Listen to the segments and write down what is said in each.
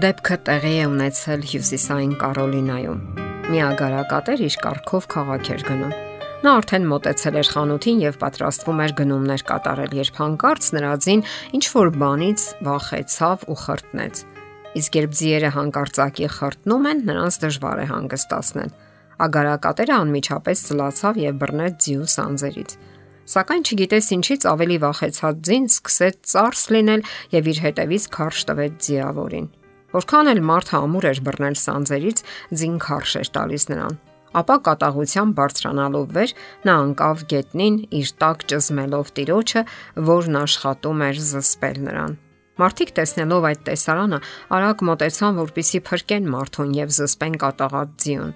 Դեպքը տեղի է ունեցել Հյուսիսային Կարոլինայում։ Մի ագարակատեր իր կառքով քաղաք էր գնում։ Նա արդեն մոտեցել էր խանութին եւ պատրաստվում էր գնումներ կատարել, երբ հանկարծ նրա ձին ինչ որ բանից վախեցավ ու խրտնեց։ Իսկ երբ ձիերը հանկարծակի խրտնում են, նրանց դժվար է հանգստացնել։ Ագարակատերը անմիջապես ծլացավ եւ բռնեց ձիու սանձերից։ Սակայն չգիտես ինչից ավելի վախեցած ձին սկսեց ծարս լինել եւ իր հետևից քարշ տվեց ձիավորին։ Որքան էլ մարդը ամուր էր բռնել սանձերից, ձին քարշ էր տալիս նրան։ Ապա կատաղությամբ բարձրանալով վեր նա անկավ գետնին իր տակ ճզմելով տիրոջը, որն աշխատում էր զսպել նրան։ Մարդիկ տեսնելով այդ տեսարանը, արագ մտեցան, որպիսի փրկեն մարդուն եւ զսպեն կատաղած ձիուն։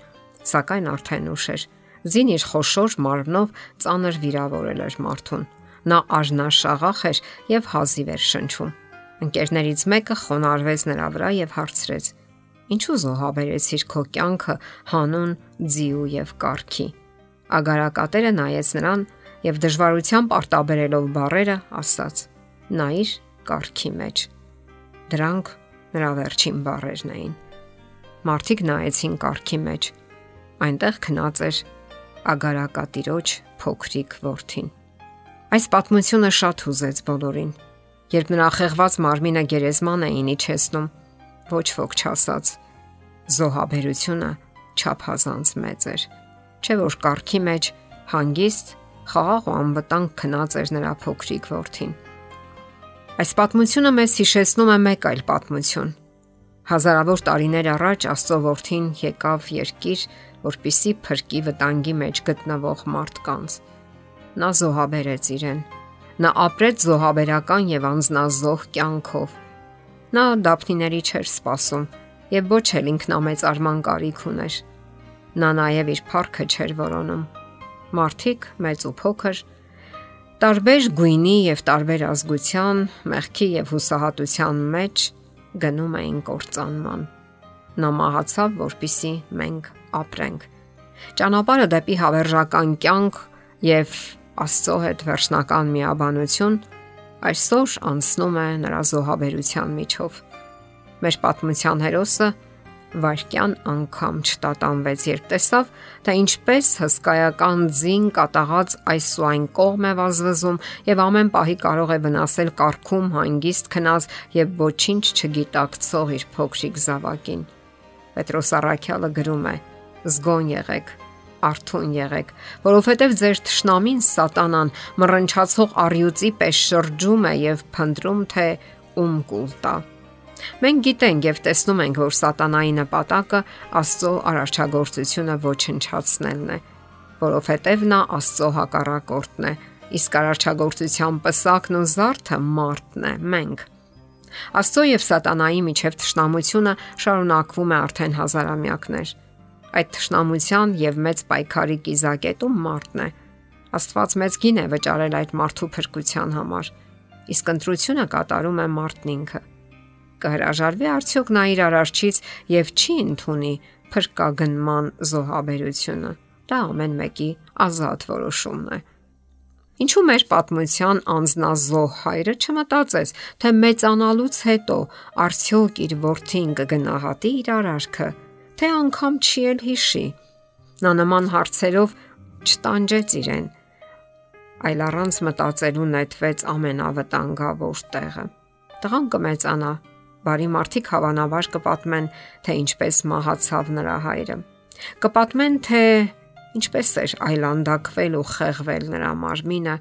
Սակայն արդեն ուշ էր։ Ձին իր խոշոր մարմնով ծանր վիրավորել էր մարդուն։ Նա արժանաշաղախ էր եւ հազիվ էր շնչում։ Ընկերներից մեկը խոնարհվեց նրա վրա եւ հարցրեց. Ինչու զոհաբերեցիր քո կյանքը հանուն ձիու եւ կարքի։ Ագարակատերը նայեց նրան եւ դժվարությամբ արտաբերելով բարերը ասաց. Նայիր կարքի մեջ։ Դրանք նրա վերջին բարերն էին։ Մարտիկ նայեցին կարքի մեջ։ Այնտեղ քնած էր ագարակատիրոջ փոքրիկ ворթին։ Այս պատմությունը շատ հուզեց բոլորին երբ նրա խեղված մարմինը գերեզման էին իջեցնում, ոչ ոք չասաց։ Զոհաբերությունը չափազանց մեծ էր։ Չէ որ կարքի մեջ հանգիստ, խաղաղ ու անվտանգ քնած էր նրա փոքրիկ որդին։ Այս պատմությունը մեզ հիշեցնում է մեկ այլ պատմություն։ Հազարավոր տարիներ առաջ Աստծո որդին եկավ երկիր, որպիսի փրկի վտանգի մեջ գտնվող մարդկանց։ Նա զոհաբերեց իրեն Նա ապրեց զոհաբերական եւ անznազող կյանքով։ Նա դափնիների չէր սпасում եւ ոչ էլ ինքնամեծ արման կարիք ուներ։ Նա նաեւ իր փառքը չէր որոնում։ Մարդիկ մեծ ու փոքր տարբեր գույնի եւ տարբեր ազգության, մեղքի եւ հուսահատության մեջ գնում էին կործանման։ Նա մահացավ, որpիսի մենք ապրենք։ Ճանապարհը դեպի հավերժական կյանք եւ Աստծո հետ վերջնական միաբանություն այսօր անցնում է նրա զոհաբերության միջով։ Մեր պատմության հերոսը վարկյան անգամ չտատանվեց, երբ տեսավ, թե ինչպես հսկայական ձին կատաղած այս ու այն կողմ է վազվզում եւ ամեն պահի կարող է վնասել կարքում հանգիստ քնած եւ ոչինչ չգիտակցող իր փոքրիկ զավակին։ Պետրոս Արաքյալը գրում է. Զգոն եղեք, արթուն եղեք, որովհետև ձեր ճշնամին սատանան մռնչացող առյուծի պես շրջում է եւ փնտրում թե ում կուլ տա։ Մենք գիտենք եւ տեսնում ենք, որ սատանայի նպատակը Աստծո արարչագործությունը ոչնչացնելն է, որովհետև նա Աստծո հակառակորդն է, իսկ արարչագործության պսակն ու զարդը մարդն է, մենք։ Աստծո եւ սատանայի միջև ճշնամությունը շարունակվում է արդեն հազարամյակներ Այդ ճշնամության եւ մեծ պայքարի կիզակետում մարդն է։ Աստված մեծ գին է վճարել այդ մարդու փրկության համար, իսկ ընտրությունը կատարում է մարդն ինքը։ Կհրաժարվի արդյոք նա իր արարչից եւ չի ընդունի փրկագնման զոհաբերությունը։ Դա ամեն մեկի ազատ որոշումն է։ Ինչու մեր պատմության անznազող հայրը չմտածեց, թե մեծանալուց հետո արդյոք իր ворթին կգնահատի իր արարքը, թե անգամ չի էլ հիշի։ Նա նման հարցերով չտանջեց իրեն, այլ առանց մտածելու նետվեց ամենավտանգավոր տեղը։ Տղան կմեծանա, բարի մարդիկ հավանաբար կպատմեն, թե ինչպես մահացավ նրա հայրը։ Կպատմեն, թե ինչպես էր այլանդակվել ու խեղվել նրա մարմինը,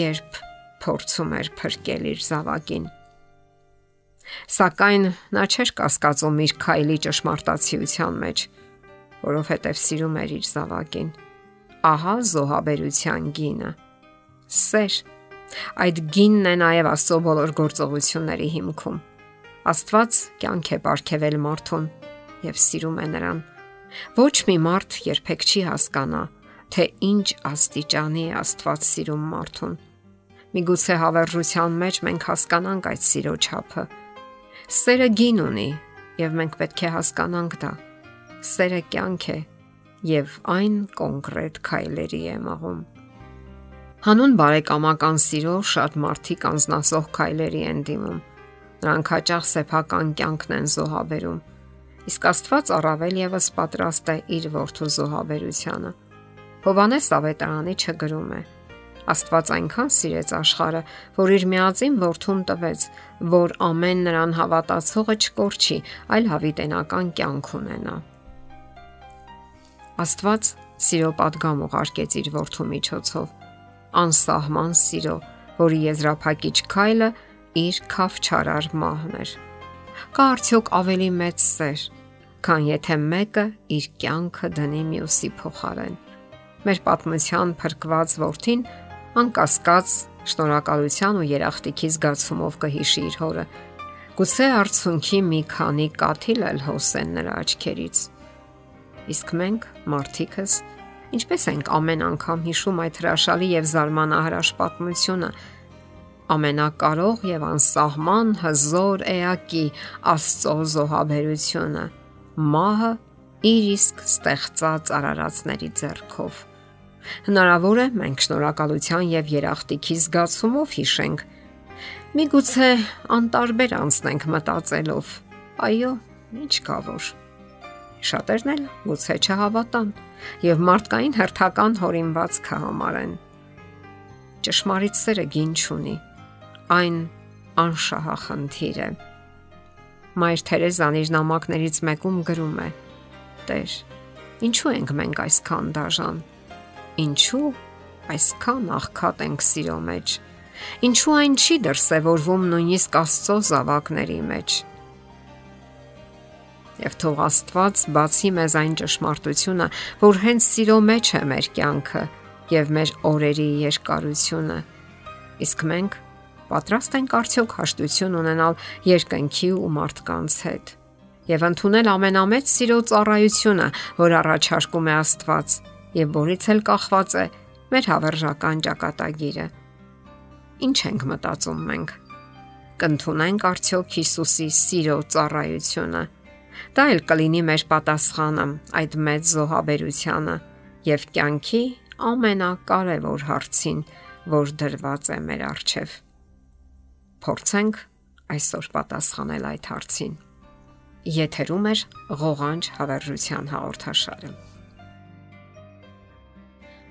երբ փորձում էր փրկել իր զավակին։ Սակայն նա չէր կասկածում իր քայլի ճշմարտացիության մեջ, որովհետև սիրում էր իր զավակին։ Ահա զոհաբերության գինը։ Սեր։ Այդ գինն է նաև Աստծո բոլոր գործողությունների հիմքում։ Աստված կյանք է ապարգևել մարդուն եւ սիրում է նրան։ Ոչ մի մարդ երբեք չի հասկանա, թե ինչ աստիճանի է Աստված սիրում մարդուն։ Միգուցե հավերժության մեջ մենք հասկանանք այդ սիրո չափը, Սերը գին ունի եւ մենք պետք է հասկանանք դա։ Սերը կյանք է եւ այն կոնկրետ քայլերի է մղում։ Հանուն բարեկամական սիրո շատ մարդիկ անznասող քայլերի են դիմում։ Նրանք հաճախ սեփական կյանքն են զոհաբերում։ Իսկ Աստված առավել եւս պատրաստ է իր որդու զոհաբերությանը։ Հովանես ավետարանի չգրում է. Աստված այնքան սիրեց աշխարը, որ իր միածին որդուն տվեց, որ ամեն նրան հավատացողը չկորչի, այլ հավիտենական կյանք ունենա։ Աստված սիրո падգամ ուղարկեց իր որդու միջոցով։ Անսահման սիրո, որի եզրափակիչ քայլը իր քավչարար մահն էր։ Կա արդյոք ավելի մեծ սեր, քան եթե մեկը իր կյանքը դնի մյուսի փոխարեն։ Մեր պատմության փրկված որդին անկասկած շնորհակալության ու երախտիկի զգացումով կհիշի իր հորը։ Գուցե արցունքի մի քանի կաթիլ էլ հոսեն նրա աչքերից։ Իսկ մենք, մարդիկս, ինչպես ենք ամեն անգամ հիշում այդ հրաշալի եւ զարմանահրաշ պատմությունը ամենակարող եւ անսահման հզոր էակի Աստծո զոհաբերությունը մահը իր իսկ ստեղծած արարածների ձեռքով Հնարավոր է մենք շնորհակալության եւ երախտիկի զգացումով հիշենք։ Միգուցե անտարբեր անցնենք մտածելով. այո, ինչ կա որ։ Շատերն էլ գուցե չհավատան եւ մարդկային հերթական հորինված կհամարեն։ Ճշմարիտ սերը գին չունի։ Այն անշահախնդիր է։ Մայր Թերեզան իր նամակներից մեկում գրում է. Տեր, ինչու ենք մենք այսքան դաժան Ինչու այսքան աղքատ ենք սիրո մեջ։ Ինչու այն չի դրսևորվում նույնիսկ Աստծո զավակների մեջ։ Եվ թող Աստված բացի մեզ այն ճշմարտությունը, որ հենց սիրո մեջ է մեր կյանքը եւ մեր օրերի երկարությունը։ Իսկ մենք պատրաստ ենք արդյոք հաշտություն ունենալ երկնքի ու մարդկանց հետ եւ ընդունել ամենամեծ սիրո ծառայությունը, որ առաջարկում է Աստված եւ որից էլ կախված է մեր հավերժական ճակատագիրը։ Ինչ ենք մտածում մենք։ Կընթունենք արդյոք Հիսուսի սիրո ծառայությունը։ Դա էլ կլինի մեր պատասխանը այդ մեծ զոհաբերությանը եւ կյանքի ամենակարևոր հարցին, որ դրված է մեր առջև։ Փորձենք այսօր պատասխանել այդ հարցին։ Եթերում է ղողանջ հավերժության հաղորդաշարը։